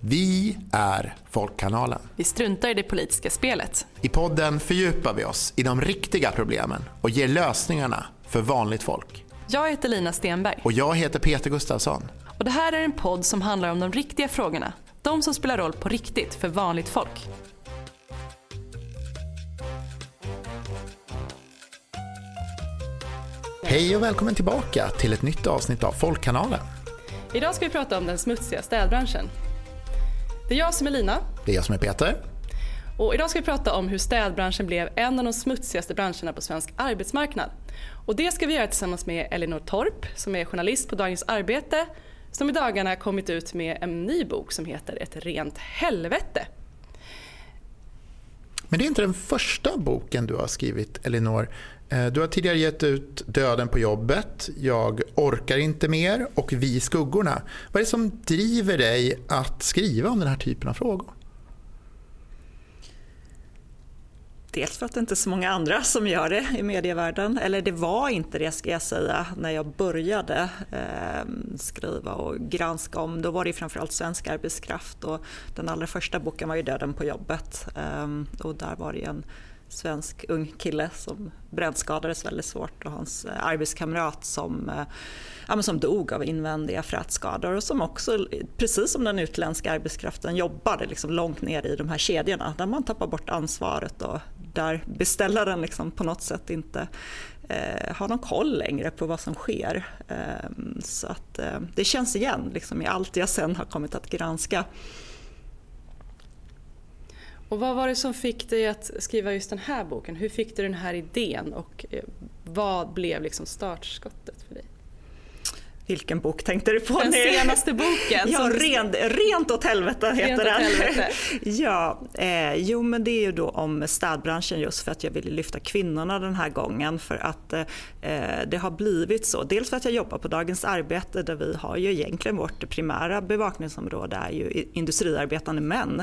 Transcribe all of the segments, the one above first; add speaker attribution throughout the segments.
Speaker 1: Vi är Folkkanalen.
Speaker 2: Vi struntar i det politiska spelet.
Speaker 1: I podden fördjupar vi oss i de riktiga problemen och ger lösningarna för vanligt folk.
Speaker 2: Jag heter Lina Stenberg.
Speaker 1: Och jag heter Peter Gustafsson.
Speaker 2: Och det här är en podd som handlar om de riktiga frågorna. De som spelar roll på riktigt för vanligt folk.
Speaker 1: Hej och välkommen tillbaka till ett nytt avsnitt av Folkkanalen.
Speaker 2: Idag ska vi prata om den smutsiga städbranschen. Det är jag som är Lina.
Speaker 1: Det är jag som är Peter.
Speaker 2: Och idag ska vi prata om hur städbranschen blev en av de smutsigaste branscherna på svensk arbetsmarknad. Och det ska vi göra tillsammans med Elinor Torp som är journalist på Dagens Arbete som i dagarna kommit ut med en ny bok som heter Ett rent helvete.
Speaker 1: Men det är inte den första boken du har skrivit, Elinor. Eh, du har tidigare gett ut Döden på jobbet, Jag orkar inte mer och Vi skuggorna. Vad är det som driver dig att skriva om den här typen av frågor?
Speaker 3: Dels för att det inte är så många andra som gör det i medievärlden. Eller det var inte det ska jag säga när jag började eh, skriva och granska om. Då var det framförallt svensk arbetskraft och den allra första boken var ju Döden på jobbet. Eh, och där var det en svensk ung kille som brännskadades väldigt svårt och hans eh, arbetskamrat som, eh, ja, som dog av invändiga frätskador och som också, precis som den utländska arbetskraften, jobbade liksom långt ner i de här kedjorna där man tappar bort ansvaret och där beställaren liksom på något sätt inte eh, har någon koll längre på vad som sker. Eh, så att, eh, det känns igen liksom, i allt jag sen har kommit att granska.
Speaker 2: Och vad var det som fick dig att skriva just den här boken? Hur fick du den här idén och eh, vad blev liksom startskottet för dig?
Speaker 3: Vilken bok tänkte du på
Speaker 2: den
Speaker 3: nu?
Speaker 2: Den senaste boken.
Speaker 3: ja, rent, rent åt helvete heter den.
Speaker 2: Helvete.
Speaker 3: ja, eh, jo men det är ju då om städbranschen just för att jag ville lyfta kvinnorna den här gången för att eh, det har blivit så. Dels för att jag jobbar på Dagens Arbete där vi har ju egentligen vårt primära bevakningsområde är ju industriarbetande män.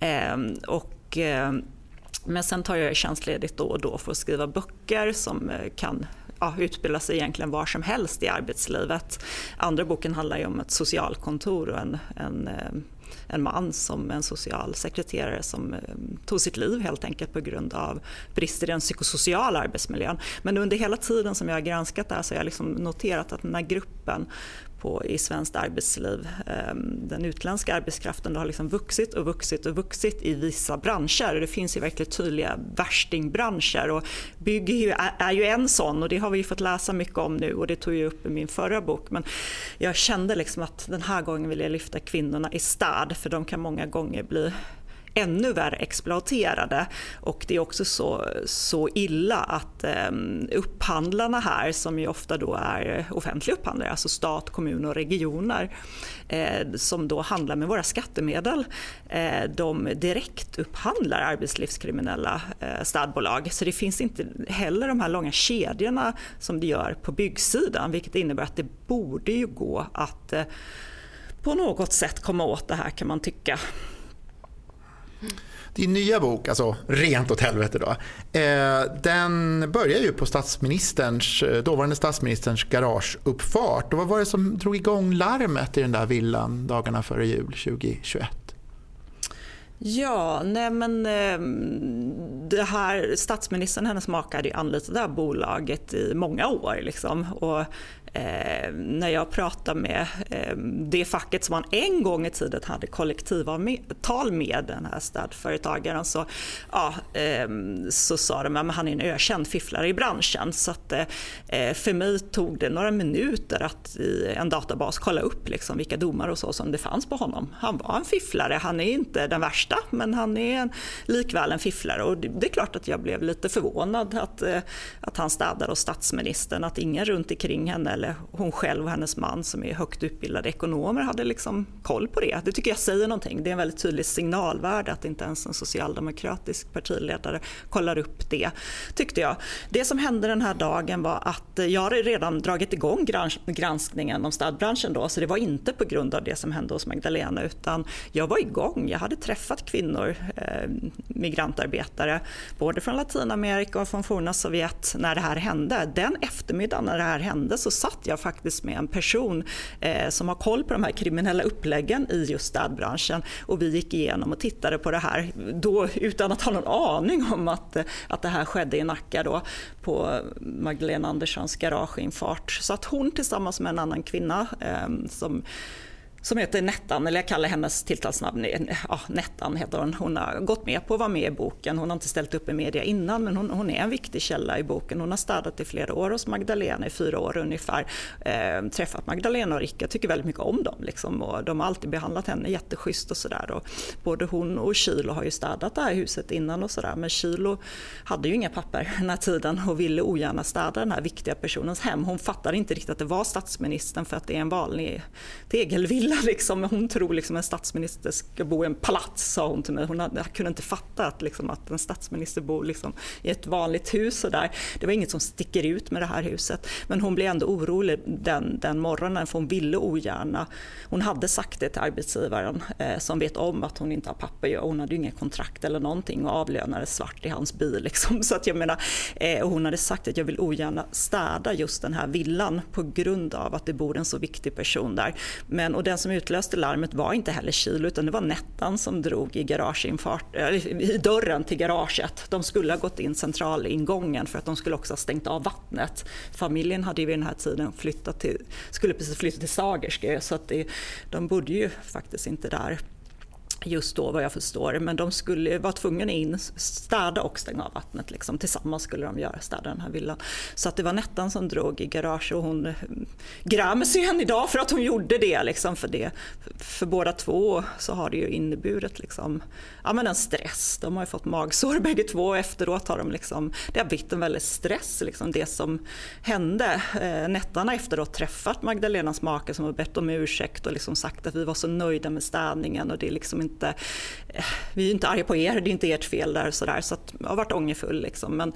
Speaker 3: Eh, och men sen tar jag tjänstledigt då och då för att skriva böcker som eh, kan ja, utbilda sig egentligen var som helst i arbetslivet. Andra boken handlar ju om ett socialkontor och en, en eh, en man som en socialsekreterare som eh, tog sitt liv helt enkelt på grund av brister i den psykosociala arbetsmiljön. Men under hela tiden som jag har granskat det här så har jag liksom noterat att den här gruppen på i svenskt arbetsliv. Ehm, den utländska arbetskraften har liksom vuxit och vuxit och vuxit i vissa branscher. Det finns ju verkligen tydliga värstingbranscher och bygg är ju en sån och det har vi fått läsa mycket om nu och det tog jag upp i min förra bok. Men jag kände liksom att den här gången vill jag lyfta kvinnorna i stad för de kan många gånger bli ännu värre exploaterade. Och det är också så, så illa att eh, upphandlarna här, som ju ofta då är offentliga upphandlare, alltså stat, kommun och regioner, eh, som då handlar med våra skattemedel, eh, de direkt upphandlar arbetslivskriminella eh, städbolag. Så det finns inte heller de här långa kedjorna som det gör på byggsidan, vilket innebär att det borde ju gå att eh, på något sätt komma åt det här kan man tycka.
Speaker 1: Din nya bok, alltså Rent åt helvete då, eh, den börjar ju på statsministerns, eh, dåvarande statsministerns garageuppfart. Och vad var det som drog igång larmet i den där villan dagarna före jul 2021?
Speaker 3: Ja, nej men eh, det här, statsministern och hennes maka hade anlitat det här bolaget i många år. Liksom. Och Eh, när jag pratar med eh, det facket som man en gång i tiden hade kollektivavtal med, den här städföretagaren, så, ja, eh, så sa de att han är en ökänd fifflare i branschen. Så att, eh, eh, för mig tog det några minuter att i en databas kolla upp liksom, vilka domar och så som det fanns på honom. Han var en fifflare, han är inte den värsta men han är en, likväl en fifflare. Och det, det är klart att jag blev lite förvånad att, eh, att han städade hos statsministern, att ingen runt omkring henne eller hon själv och hennes man som är högt utbildade ekonomer hade liksom koll på det. Det tycker jag säger någonting. Det är en väldigt tydlig signalvärde att inte ens en socialdemokratisk partiledare kollar upp det, tyckte jag. Det som hände den här dagen var att jag hade redan dragit igång granskningen om städbranschen då, så det var inte på grund av det som hände hos Magdalena utan jag var igång. Jag hade träffat kvinnor, eh, migrantarbetare, både från Latinamerika och från forna Sovjet när det här hände. Den eftermiddagen när det här hände så satt jag faktiskt med en person eh, som har koll på de här kriminella uppläggen i just städbranschen och vi gick igenom och tittade på det här då utan att ha någon aning om att, att det här skedde i Nacka då på Magdalena Anderssons garageinfart. Så att hon tillsammans med en annan kvinna eh, som som heter Nettan, eller jag kallar hennes tilltalsnamn eh, ja, Nettan. Heter hon. hon har gått med på att vara med i boken. Hon har inte ställt upp i media innan men hon, hon är en viktig källa i boken. Hon har städat i flera år hos Magdalena, i fyra år ungefär. Eh, träffat Magdalena och Ricka, tycker väldigt mycket om dem. Liksom. Och de har alltid behandlat henne jätteschysst och sådär. Både hon och Kilo har ju städat det här huset innan och sådär. Men Kilo hade ju inga papper den här tiden och ville ogärna städa den här viktiga personens hem. Hon fattade inte riktigt att det var statsministern för att det är en vanlig tegelvilla Liksom, hon tror liksom en statsminister ska bo i en palats, sa hon till mig. Hon hade, kunde inte fatta att, liksom, att en statsminister bor liksom, i ett vanligt hus. Och där. Det var inget som sticker ut med det här huset. Men hon blev ändå orolig den, den morgonen för hon ville ogärna. Hon hade sagt det till arbetsgivaren eh, som vet om att hon inte har papper. Hon hade ju inget kontrakt eller någonting och avlönades svart i hans bil. Liksom. Så att jag menar, eh, hon hade sagt att jag vill ogärna städa just den här villan på grund av att det bor en så viktig person där. Men, och den som utlöste larmet var inte heller Kilo utan det var Nettan som drog i, garageinfart, i dörren till garaget. De skulle ha gått in centralingången för att de skulle också ha stängt av vattnet. Familjen hade ju vid den här tiden flyttat till, skulle precis flytta till Sagerska så att det, de bodde ju faktiskt inte där just då vad jag förstår. Men de skulle vara tvungna in, städa och stänga av vattnet. Liksom. Tillsammans skulle de göra städa den här villan. Så att det var Nettan som drog i garage och hon mm, grämer sig än idag för att hon gjorde det. Liksom, för det. För båda två så har det ju inneburit liksom, ja, men en stress. De har ju fått magsår bägge två och efteråt har de liksom, det har blivit en väldig stress. Liksom, det som hände. Eh, Nettan har efteråt träffat Magdalenas make som har bett om ursäkt och liksom sagt att vi var så nöjda med städningen och det är liksom inte inte, eh, vi är inte arga på er, det är inte ert fel där så där. Så att jag har varit ångerfull liksom. Men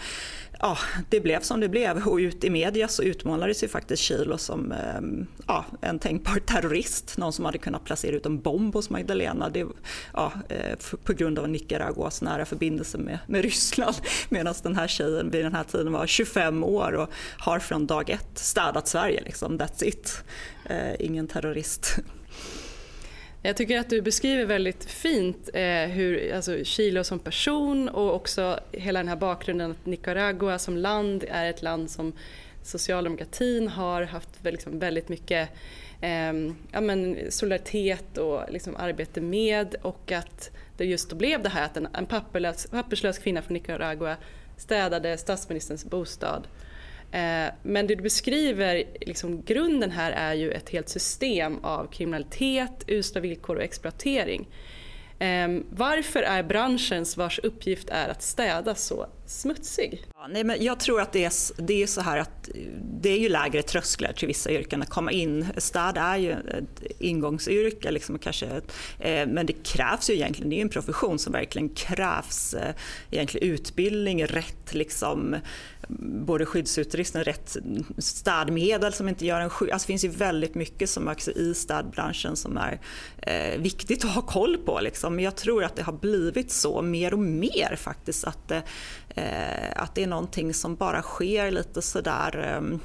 Speaker 3: ja, det blev som det blev och ut i media så utmålades ju faktiskt Kilo som ehm, ja, en tänkbar terrorist. Någon som hade kunnat placera ut en bomb hos Magdalena det, ja, eh, på grund av Nicaraguas nära förbindelse med, med Ryssland. Medan den här tjejen vid den här tiden var 25 år och har från dag ett städat Sverige. Liksom. That's it. Eh, ingen terrorist.
Speaker 2: Jag tycker att du beskriver väldigt fint eh, hur alltså, Chile som person och också hela den här bakgrunden att Nicaragua som land är ett land som socialdemokratin har haft liksom, väldigt mycket eh, ja, men solidaritet och liksom, arbete med och att det just då blev det här att en, en papperslös, papperslös kvinna från Nicaragua städade statsministerns bostad. Eh, Eh, men det du beskriver, liksom, grunden här är ju ett helt system av kriminalitet, usla villkor och exploatering. Ehm, varför är branschens vars uppgift är att städa så smutsig?
Speaker 3: Ja, nej, men jag tror att det är, det är så här att eh, det är ju lägre trösklar till vissa yrken att komma in. Städ är ju ett ingångsyrke, liksom, kanske, eh, men det krävs ju egentligen, det är en profession som verkligen krävs eh, egentligen utbildning, rätt liksom, både skyddsutrustning, rätt städmedel som inte gör en sjuk... Alltså det finns ju väldigt mycket som också i städbranschen som är eh, viktigt att ha koll på. Liksom. Men jag tror att det har blivit så mer och mer faktiskt att, eh, eh, att det är någonting som bara sker lite sådär eh,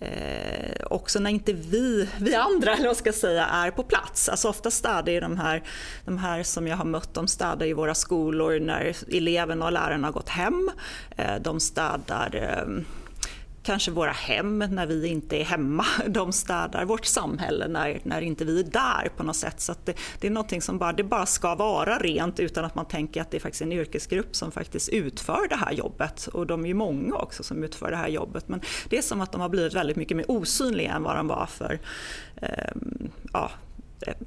Speaker 3: Eh, också när inte vi, vi andra eller vad ska säga, är på plats. Alltså ofta städar ju de här, de här som jag har mött, de städar i våra skolor när eleverna och lärarna har gått hem. Eh, de städar eh, kanske våra hem när vi inte är hemma. De städar vårt samhälle när, när inte vi är där på något sätt. Så det, det, är någonting som bara, det bara ska vara rent utan att man tänker att det är faktiskt en yrkesgrupp som faktiskt utför det här jobbet. Och de är ju många också som utför det här jobbet. Men det är som att de har blivit väldigt mycket mer osynliga än vad de var för eh, ja,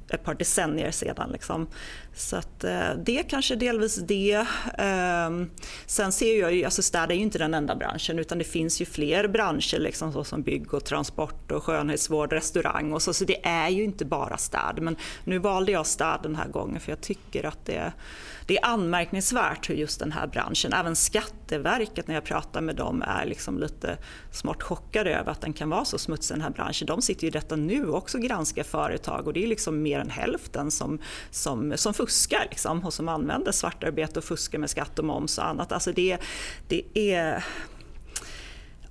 Speaker 3: ett par decennier sedan. Liksom. Så att, eh, det kanske delvis det. Ehm, sen ser jag ju, alltså städ är ju inte den enda branschen utan det finns ju fler branscher liksom, så som bygg och transport och skönhetsvård, restaurang och så. Så det är ju inte bara städ. Men nu valde jag städ den här gången för jag tycker att det det är anmärkningsvärt hur just den här branschen, även Skatteverket när jag pratar med dem är liksom lite smått chockade över att den kan vara så smutsig den här branschen. De sitter ju i detta nu också och granskar företag och det är liksom liksom mer än hälften som, som, som fuskar liksom, och som använder svartarbete och fuskar med skatt och moms och annat. Alltså det, det är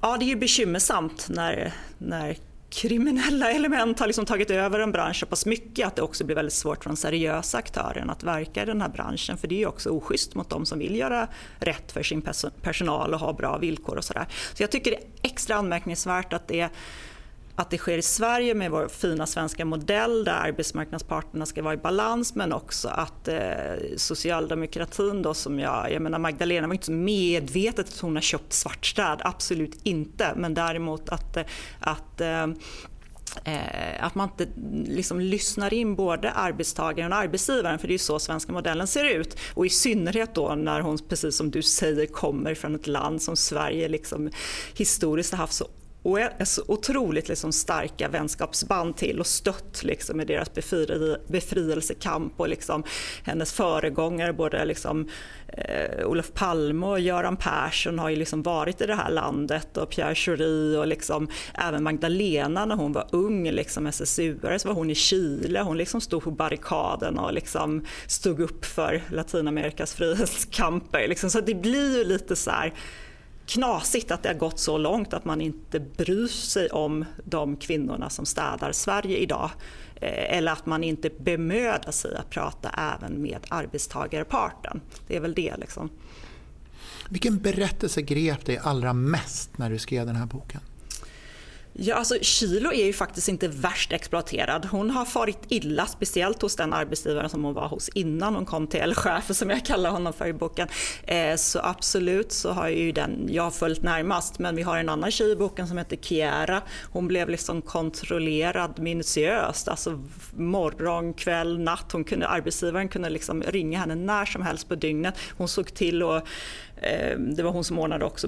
Speaker 3: Ja, det är ju bekymmersamt när, när kriminella element har liksom tagit över en bransch så pass mycket att det också blir väldigt svårt för de seriösa aktörerna att verka i den här branschen. För det är ju också oschysst mot de som vill göra rätt för sin personal och ha bra villkor och sådär. Så jag tycker det är extra anmärkningsvärt att det att det sker i Sverige med vår fina svenska modell där arbetsmarknadsparterna ska vara i balans men också att eh, socialdemokratin då som jag, jag menar Magdalena var inte så medvetet att hon har köpt svartstäd, absolut inte. Men däremot att, eh, att eh, Eh, att man inte liksom lyssnar in både arbetstagaren och arbetsgivaren för det är så svenska modellen ser ut. Och i synnerhet då när hon, precis som du säger, kommer från ett land som Sverige liksom historiskt har haft så och så otroligt liksom starka vänskapsband till och stött liksom i deras befrielsekamp och liksom hennes föregångare både liksom, eh, Olof Palme och Göran Persson har ju liksom varit i det här landet och Pierre Schori och liksom även Magdalena när hon var ung liksom SSU-are så var hon i Chile, hon liksom stod på barrikaden och liksom stod upp för Latinamerikas frihetskamper. Liksom. Så det blir ju lite så här knasigt att det har gått så långt att man inte bryr sig om de kvinnorna som städar Sverige idag. Eh, eller att man inte bemödar sig att prata även med arbetstagarparten. Det är väl det. Liksom.
Speaker 1: Vilken berättelse grep dig allra mest när du skrev den här boken?
Speaker 3: Ja, alltså Kilo är ju faktiskt inte värst exploaterad. Hon har farit illa, speciellt hos den arbetsgivaren som hon var hos innan hon kom till L-chefen som jag kallar honom för i boken. Eh, så absolut så har ju den jag följt närmast. Men vi har en annan tjej i boken som heter Kiera. Hon blev liksom kontrollerad minutiöst, alltså morgon, kväll, natt. Hon kunde, arbetsgivaren kunde liksom ringa henne när som helst på dygnet. Hon såg till att Ehm, det var hon som ordnade också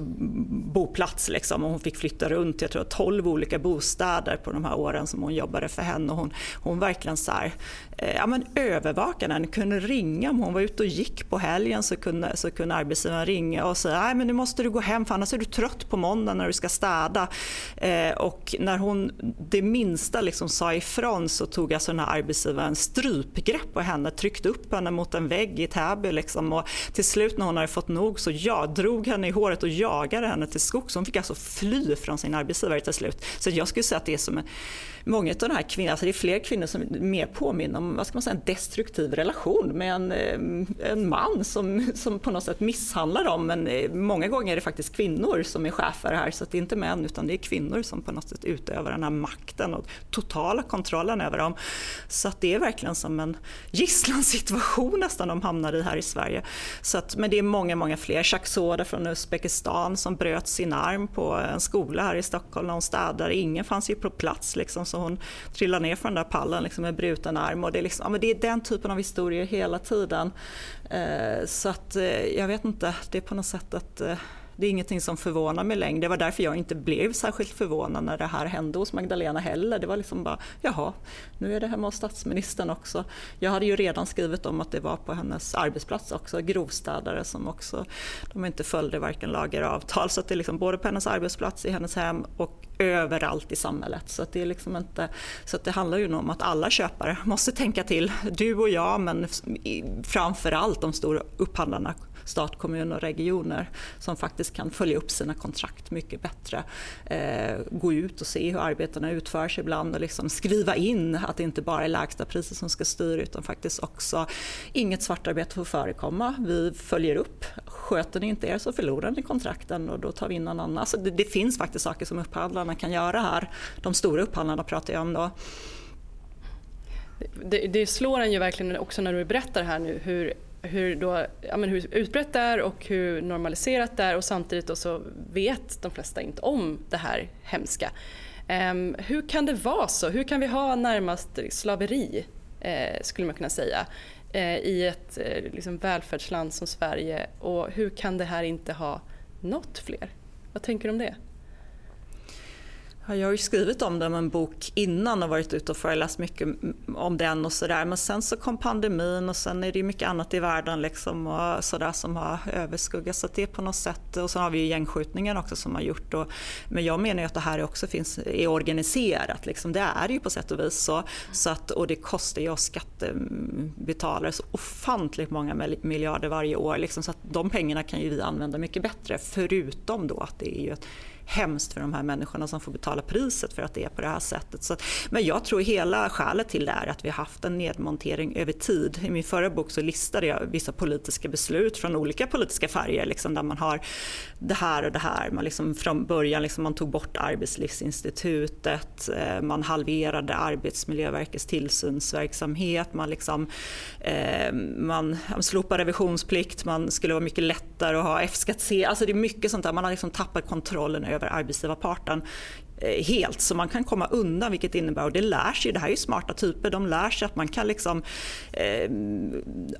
Speaker 3: boplats liksom och hon fick flytta runt jag tror 12 olika bostäder på de här åren som hon jobbade för henne. Och hon, hon verkligen så här, eh, ja, men övervakade henne, kunde ringa om hon var ute och gick på helgen så kunde, så kunde arbetsgivaren ringa och säga Nej, men nu måste du gå hem för annars är du trött på måndag när du ska städa. Eh, och när hon det minsta liksom sa ifrån så tog alltså den här arbetsgivaren strypgrepp på henne, tryckte upp henne mot en vägg i Täby liksom, och till slut när hon hade fått nog så jag drog henne i håret och jagade henne till skogs. Hon fick alltså fly från sin arbetsgivare till slut. Så jag skulle säga att det är som en, många av de här kvinnorna, alltså det är fler kvinnor som mer påminner om vad ska man säga, en destruktiv relation med en, eh, en man som, som på något sätt misshandlar dem. Men eh, många gånger är det faktiskt kvinnor som är chefer här så det är inte män utan det är kvinnor som på något sätt utövar den här makten och totala kontrollen över dem. Så att det är verkligen som en gisslansituation nästan de hamnar i här i Sverige. Så att, men det är många, många fler. Jacques från Uzbekistan som bröt sin arm på en skola här i Stockholm när hon städade. Ingen fanns ju på plats liksom, så hon trillar ner från den där pallen liksom, med bruten arm. Och det, är liksom, ja, men det är den typen av historier hela tiden. Eh, så att eh, jag vet inte, det är på något sätt att eh, det är ingenting som förvånar mig längre. Det var därför jag inte blev särskilt förvånad när det här hände hos Magdalena heller. Det var liksom bara, jaha, nu är det hemma hos statsministern också. Jag hade ju redan skrivit om att det var på hennes arbetsplats också, grovstädare som också, de inte följde varken lagar eller avtal. Så det är liksom både på hennes arbetsplats, i hennes hem och överallt i samhället. Så det, är liksom inte, så det handlar ju om att alla köpare måste tänka till. Du och jag, men framförallt de stora upphandlarna stat, kommun och regioner som faktiskt kan följa upp sina kontrakt mycket bättre. Eh, gå ut och se hur arbetena utförs ibland och liksom skriva in att det inte bara är lägsta priser som ska styra utan faktiskt också inget svartarbete får förekomma. Vi följer upp. Sköter ni inte er så förlorar ni kontrakten och då tar vi in någon annan. Så det, det finns faktiskt saker som upphandlarna kan göra här. De stora upphandlarna pratar jag om då.
Speaker 2: Det, det, slår en ju verkligen också när du berättar här nu hur hur, då, ja, men hur utbrett det är och hur normaliserat det är och samtidigt så vet de flesta inte om det här hemska. Um, hur kan det vara så? Hur kan vi ha närmast slaveri, eh, skulle man kunna säga, eh, i ett eh, liksom välfärdsland som Sverige och hur kan det här inte ha nått fler? Vad tänker du om det?
Speaker 3: Jag har ju skrivit om den en bok innan och varit ute och föreläst mycket om den och sådär. Men sen så kom pandemin och sen är det mycket annat i världen liksom och sådär som har överskuggat. Så det är på något sätt, och sen har vi ju gängskjutningen också som har gjort. Och, men jag menar ju att det här också finns, är organiserat. Liksom. Det är det ju på sätt och vis så. så att, och det kostar ju oss skattebetalare så ofantligt många miljarder varje år. Liksom, så att de pengarna kan ju vi använda mycket bättre. Förutom då att det är ju ett hemskt för de här människorna som får betala priset för att det är på det här sättet. Så, men jag tror hela skälet till det är att vi har haft en nedmontering över tid. I min förra bok så listade jag vissa politiska beslut från olika politiska färger liksom, där man har det här och det här. Man liksom, från början liksom, man tog bort Arbetslivsinstitutet, eh, man halverade Arbetsmiljöverkets tillsynsverksamhet, man, liksom, eh, man slopade revisionsplikt, man skulle vara mycket lättare att ha F-skattsedel. Alltså det är mycket sånt där, man har liksom tappat kontrollen över arbetsgivarparten. Eh, helt så man kan komma undan vilket innebär, och det lär sig, det här är ju smarta typer, de lär sig att man kan liksom eh,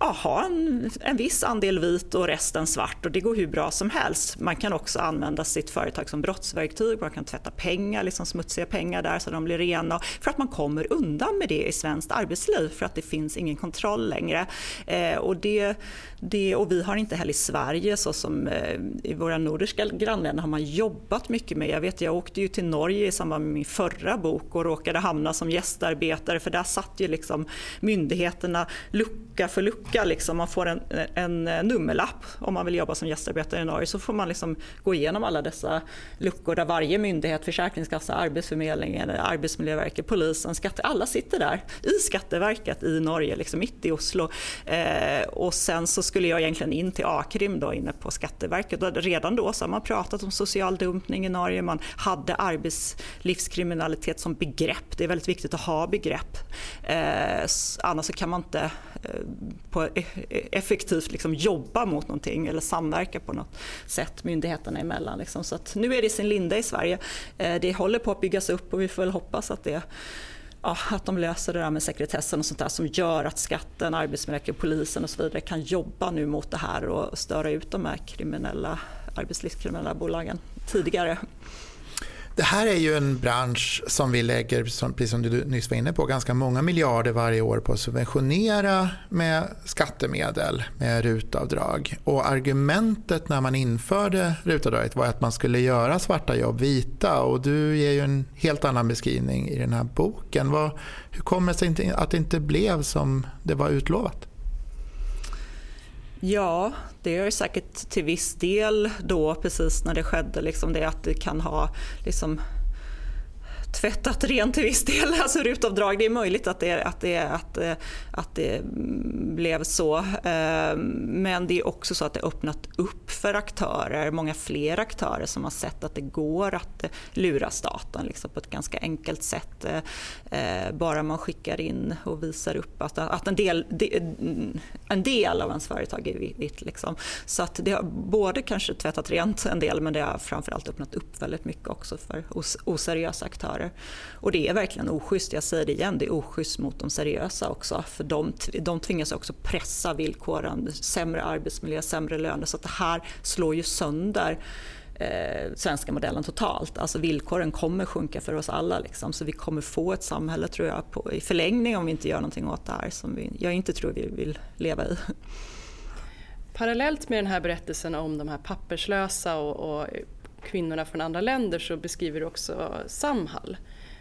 Speaker 3: ha en, en viss andel vit och resten svart och det går hur bra som helst. Man kan också använda sitt företag som brottsverktyg, man kan tvätta pengar, liksom smutsiga pengar där så de blir rena för att man kommer undan med det i svenskt arbetsliv för att det finns ingen kontroll längre. Eh, och, det, det, och vi har inte heller i Sverige så som eh, i våra nordiska grannländer har man jobbat mycket med, jag vet jag åkte ju till Norge Norge i samband med min förra bok och råkade hamna som gästarbetare för där satt ju liksom myndigheterna lucka för lucka. Liksom. Man får en, en nummerlapp om man vill jobba som gästarbetare i Norge så får man liksom gå igenom alla dessa luckor där varje myndighet, Försäkringskassan, Arbetsförmedlingen, Arbetsmiljöverket, polisen, skatte, alla sitter där i Skatteverket i Norge, liksom mitt i Oslo. Eh, och sen så skulle jag egentligen in till Akrim då inne på Skatteverket och redan då så har man pratat om social dumpning i Norge, man hade arbets livskriminalitet som begrepp. Det är väldigt viktigt att ha begrepp. Eh, annars kan man inte eh, på e, e, effektivt liksom jobba mot någonting eller samverka på något sätt myndigheterna emellan. Liksom. Så att nu är det i sin linda i Sverige. Eh, det håller på att byggas upp och vi får väl hoppas att det ja, att de löser det där med sekretessen och sånt där som gör att skatten, Arbetsmiljöverket, polisen och så vidare kan jobba nu mot det här och störa ut de här kriminella arbetslivskriminella bolagen tidigare.
Speaker 1: Det här är ju en bransch som vi lägger, precis som du nyss var inne på, ganska många miljarder varje år på att subventionera med skattemedel, med rutavdrag. Och argumentet när man införde rutavdraget var att man skulle göra svarta jobb vita och du ger ju en helt annan beskrivning i den här boken. Vad, hur kommer det sig att det inte blev som det var utlovat?
Speaker 3: Ja, det är säkert till viss del då precis när det skedde liksom det att det kan ha liksom tvättat rent till viss del, alltså rutavdrag. Det är möjligt att det, att det, att, eh, att det blev så. Eh, men det är också så att det öppnat upp för aktörer, många fler aktörer som har sett att det går att eh, lura staten liksom på ett ganska enkelt sätt. Bara man skickar in och visar upp att, att en, del, en del av ens företag är vitt. Liksom. Så att det har både kanske tvättat rent en del men det har framförallt öppnat upp väldigt mycket också för oseriösa aktörer aktörer. Och det är verkligen oschysst, jag säger det igen, det är oschysst mot de seriösa också. För de, de tvingas också pressa villkoren, sämre arbetsmiljö, sämre löner. Så att det här slår ju sönder eh, svenska modellen totalt. Alltså villkoren kommer sjunka för oss alla. Liksom. Så vi kommer få ett samhälle tror jag på, i förlängning om vi inte gör någonting åt det här som vi, jag inte tror vi vill leva i.
Speaker 2: Parallellt med den här berättelsen om de här papperslösa och, och kvinnorna från andra länder så beskriver du också Samhall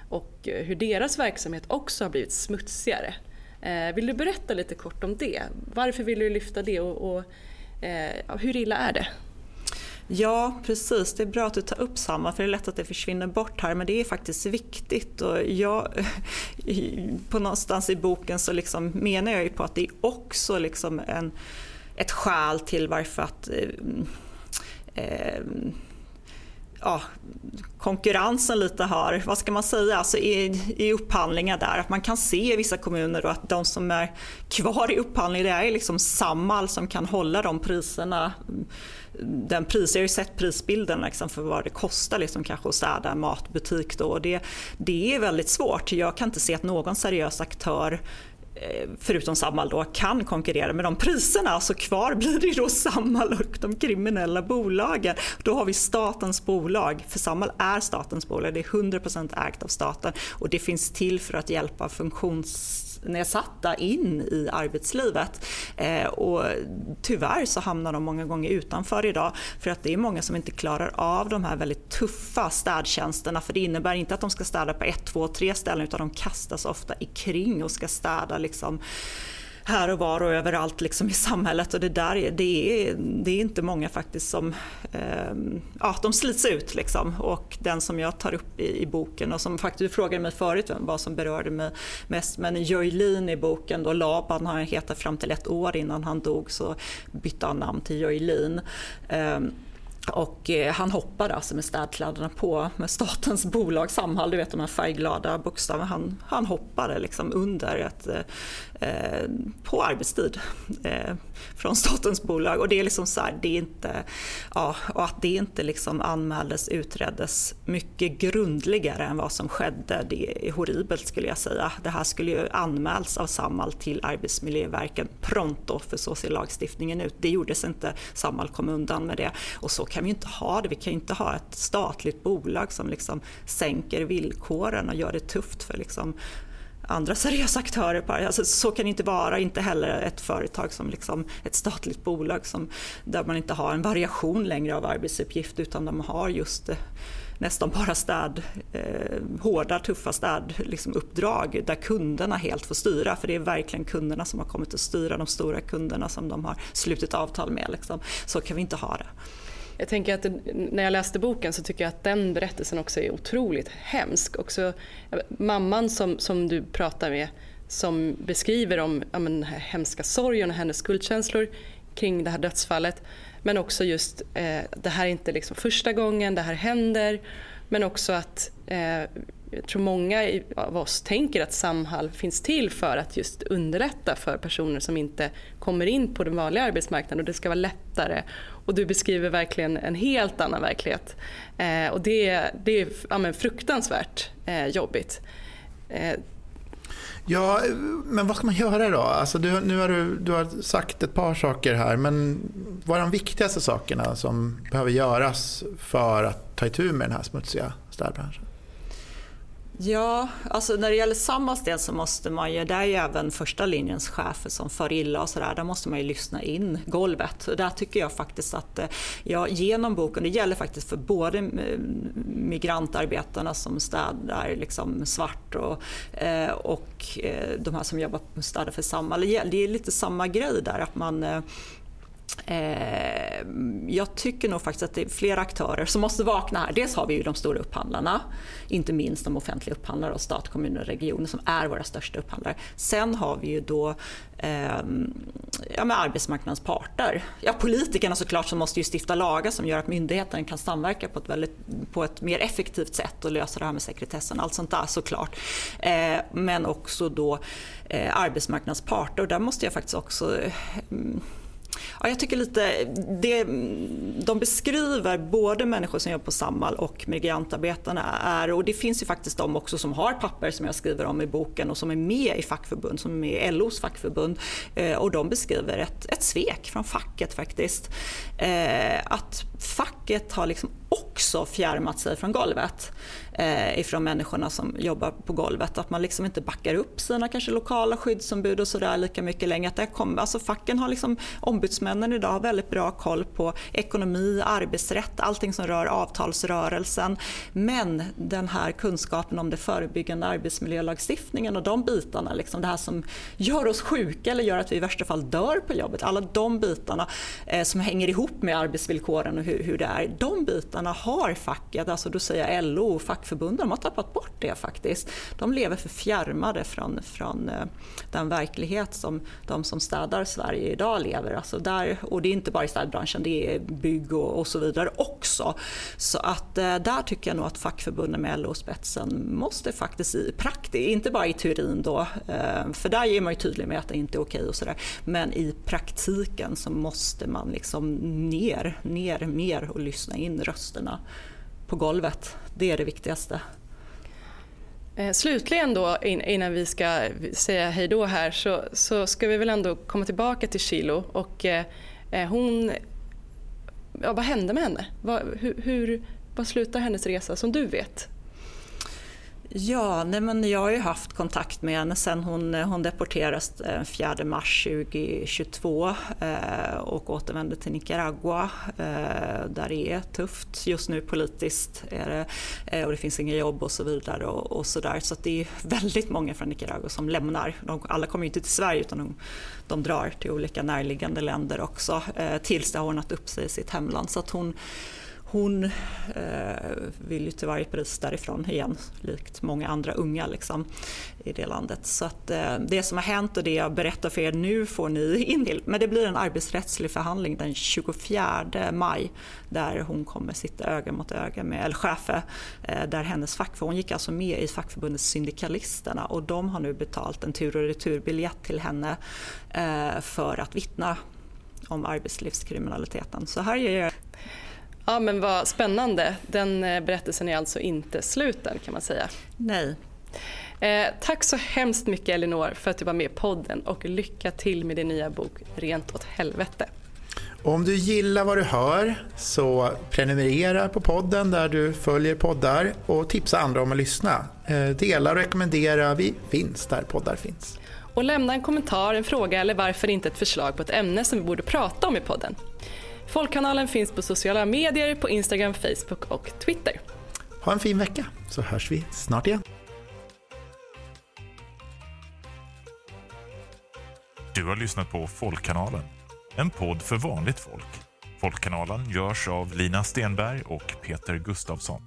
Speaker 2: och eh, hur deras verksamhet också har blivit smutsigare. Eh, vill du berätta lite kort om det? Varför vill du lyfta det och, och eh, hur illa är det?
Speaker 3: Ja, precis. Det är bra att du tar upp samma för det är lätt att det försvinner bort här men det är faktiskt viktigt. Och jag, på någonstans i boken så liksom menar jag ju på att det är också liksom en, ett skäl till varför att eh, eh ja, konkurrensen lite har, vad ska man säga, alltså i, i upphandlingar där. Att man kan se i vissa kommuner att de som är kvar i upphandling det är liksom Samhall som kan hålla de priserna. Den pris, jag har ju sett prisbilden liksom för vad det kostar liksom kanske att städa en matbutik. Då. Det, det är väldigt svårt. Jag kan inte se att någon seriös aktör Eh, förutom Samhall då, kan konkurrera med de priserna så kvar blir det då Samhall och de kriminella bolagen. Då har vi statens bolag, för Samhall är statens bolag, det är 100% ägt av staten och det finns till för att hjälpa funktionsnedsatta in i arbetslivet. Eh, och tyvärr så hamnar de många gånger utanför idag för att det är många som inte klarar av de här väldigt tuffa städtjänsterna för det innebär inte att de ska städa på ett, två, tre ställen utan de kastas ofta i kring och ska städa liksom här och var och överallt liksom i samhället och det där det är, det är inte många faktiskt som eh, ja, de slits ut liksom och den som jag tar upp i, i boken och som faktiskt du frågade mig förut vad som berörde mig mest men Joylin i boken då Laban har han hetat fram till ett år innan han dog så bytte han namn till Joylin. Eh, och eh, han hoppade alltså med städkläderna på med statens bolag Samhall, du vet de här färgglada bokstäverna. Han, han hoppade liksom under ett, eh, eh på arbetstid eh, från statens bolag. Och det är liksom så här, det är inte, ja, och att det inte liksom anmäldes, utreddes mycket grundligare än vad som skedde, det är horribelt skulle jag säga. Det här skulle ju anmäls av Samhall till Arbetsmiljöverket pronto, för så ser lagstiftningen ut. Det gjordes inte, Samhall kom undan med det. Och så kan vi inte ha det. Vi kan inte ha ett statligt bolag som liksom sänker villkoren och gör det tufft för liksom andra seriösa aktörer. På alltså, så kan det inte vara, inte heller ett företag som liksom ett statligt bolag som, där man inte har en variation längre av arbetsuppgift utan de har just eh, nästan bara städ, eh, hårda tuffa städuppdrag liksom där kunderna helt får styra. För det är verkligen kunderna som har kommit att styra, de stora kunderna som de har slutit avtal med. Liksom. Så kan vi inte ha det.
Speaker 2: Jag tänker att när jag läste boken så tycker jag att den berättelsen också är otroligt hemsk. Också mamman som, som du pratar med som beskriver om ja, men, den här hemska sorgen och hennes skuldkänslor kring det här dödsfallet. Men också just eh, det här är inte liksom första gången det här händer. Men också att eh, jag tror många av oss tänker att Samhall finns till för att just underlätta för personer som inte kommer in på den vanliga arbetsmarknaden och det ska vara lättare. Och du beskriver verkligen en helt annan verklighet. Eh, och det, det är ja, fruktansvärt eh, jobbigt. Eh.
Speaker 1: Ja, men vad ska man göra då? Alltså du, nu har du, du har sagt ett par saker här, men vad är de viktigaste sakerna som behöver göras för att ta itu med den här smutsiga städbranschen?
Speaker 3: Ja, alltså när det gäller Samhalls del så måste man ju, där är ju även första linjens chefer som far illa och sådär, där måste man ju lyssna in golvet. Och där tycker jag faktiskt att, eh, ja, genom boken, det gäller faktiskt för både eh, migrantarbetarna som städar liksom svart och, eh, och de här som jobbar städar för Samhall, det är lite samma grej där att man Eh, jag tycker nog faktiskt att det är flera aktörer som måste vakna här. Dels har vi ju de stora upphandlarna, inte minst de offentliga upphandlarna och stat, kommuner och regioner som är våra största upphandlare. Sen har vi ju då eh, ja, med arbetsmarknadens parter. Ja, politikerna såklart som måste ju stifta lagar som gör att myndigheten kan samverka på ett, väldigt, på ett mer effektivt sätt och lösa det här med sekretessen. Allt sånt där såklart. Eh, men också då eh, arbetsmarknadens parter och där måste jag faktiskt också eh, Ja, jag tycker lite, det, de beskriver både människor som jobbar på Samhall och migrantarbetarna är, och det finns ju faktiskt de också som har papper som jag skriver om i boken och som är med i fackförbund, som är med i LOs fackförbund eh, och de beskriver ett, ett svek från facket faktiskt. Eh, att facket har liksom också fjärmat sig från golvet eh, ifrån människorna som jobbar på golvet. Att man liksom inte backar upp sina kanske lokala skyddsombud och sådär lika mycket längre. Att det kommer, alltså facken har liksom, ombudsmännen idag har väldigt bra koll på ekonomi, arbetsrätt, allting som rör avtalsrörelsen. Men den här kunskapen om det förebyggande arbetsmiljölagstiftningen och de bitarna, liksom det här som gör oss sjuka eller gör att vi i värsta fall dör på jobbet. Alla de bitarna eh, som hänger ihop med arbetsvillkoren och hur, hur det är. De bitarna har facket, alltså då säger jag LO fack fackförbunden, de har tappat bort det faktiskt. De lever för fjärmade från, från eh, den verklighet som de som städar Sverige idag lever. Alltså där, och det är inte bara i städbranschen, det är bygg och, och så vidare också. Så att eh, där tycker jag nog att fackförbunden med LO-spetsen måste faktiskt i praktik, inte bara i teorin då, eh, för där är man ju tydlig med att det inte är okej och sådär, men i praktiken så måste man liksom ner, ner mer och lyssna in rösterna på golvet. Det är det viktigaste.
Speaker 2: Eh, slutligen då innan vi ska säga hej då här så, så ska vi väl ändå komma tillbaka till Chilo och eh, eh hon, ja, vad hände med henne? Vad, hur, hur, vad slutar hennes resa som du vet?
Speaker 3: Ja, nej men jag har ju haft kontakt med henne sen hon, eh, hon deporterades eh, den 4 mars 2022 eh, och återvände till Nicaragua eh, där det är tufft just nu politiskt är det, eh, och det finns inga jobb och så vidare. Och, och så där. så det är väldigt många från Nicaragua som lämnar. De, alla kommer inte till Sverige utan de, de drar till olika närliggande länder också eh, tills det har ordnat upp sig i sitt hemland. Så att hon hon eh, vill ju till varje pris därifrån igen, likt många andra unga liksom, i det landet. Så att, eh, det som har hänt och det jag berättar för er nu får ni in till. Men det blir en arbetsrättslig förhandling den 24 maj där hon kommer sitta öga mot öga med El Chefe, eh, där hennes fackförbund, hon gick alltså med i fackförbundet Syndikalisterna och de har nu betalt en tur och returbiljett till henne eh, för att vittna om arbetslivskriminaliteten. Så här ger jag
Speaker 2: Ja men vad spännande. Den eh, berättelsen är alltså inte slut än kan man säga.
Speaker 3: Nej.
Speaker 2: Eh, tack så hemskt mycket Elinor för att du var med i podden och lycka till med din nya bok Rent åt helvete.
Speaker 1: Om du gillar vad du hör så prenumerera på podden där du följer poddar och tipsa andra om att lyssna. Eh, dela och rekommendera, vi finns där poddar finns.
Speaker 2: Och lämna en kommentar, en fråga eller varför inte ett förslag på ett ämne som vi borde prata om i podden. Folkkanalen finns på sociala medier, på Instagram, Facebook och Twitter.
Speaker 1: Ha en fin vecka så hörs vi snart igen.
Speaker 4: Du har lyssnat på Folkkanalen, en podd för vanligt folk. Folkkanalen görs av Lina Stenberg och Peter Gustavsson.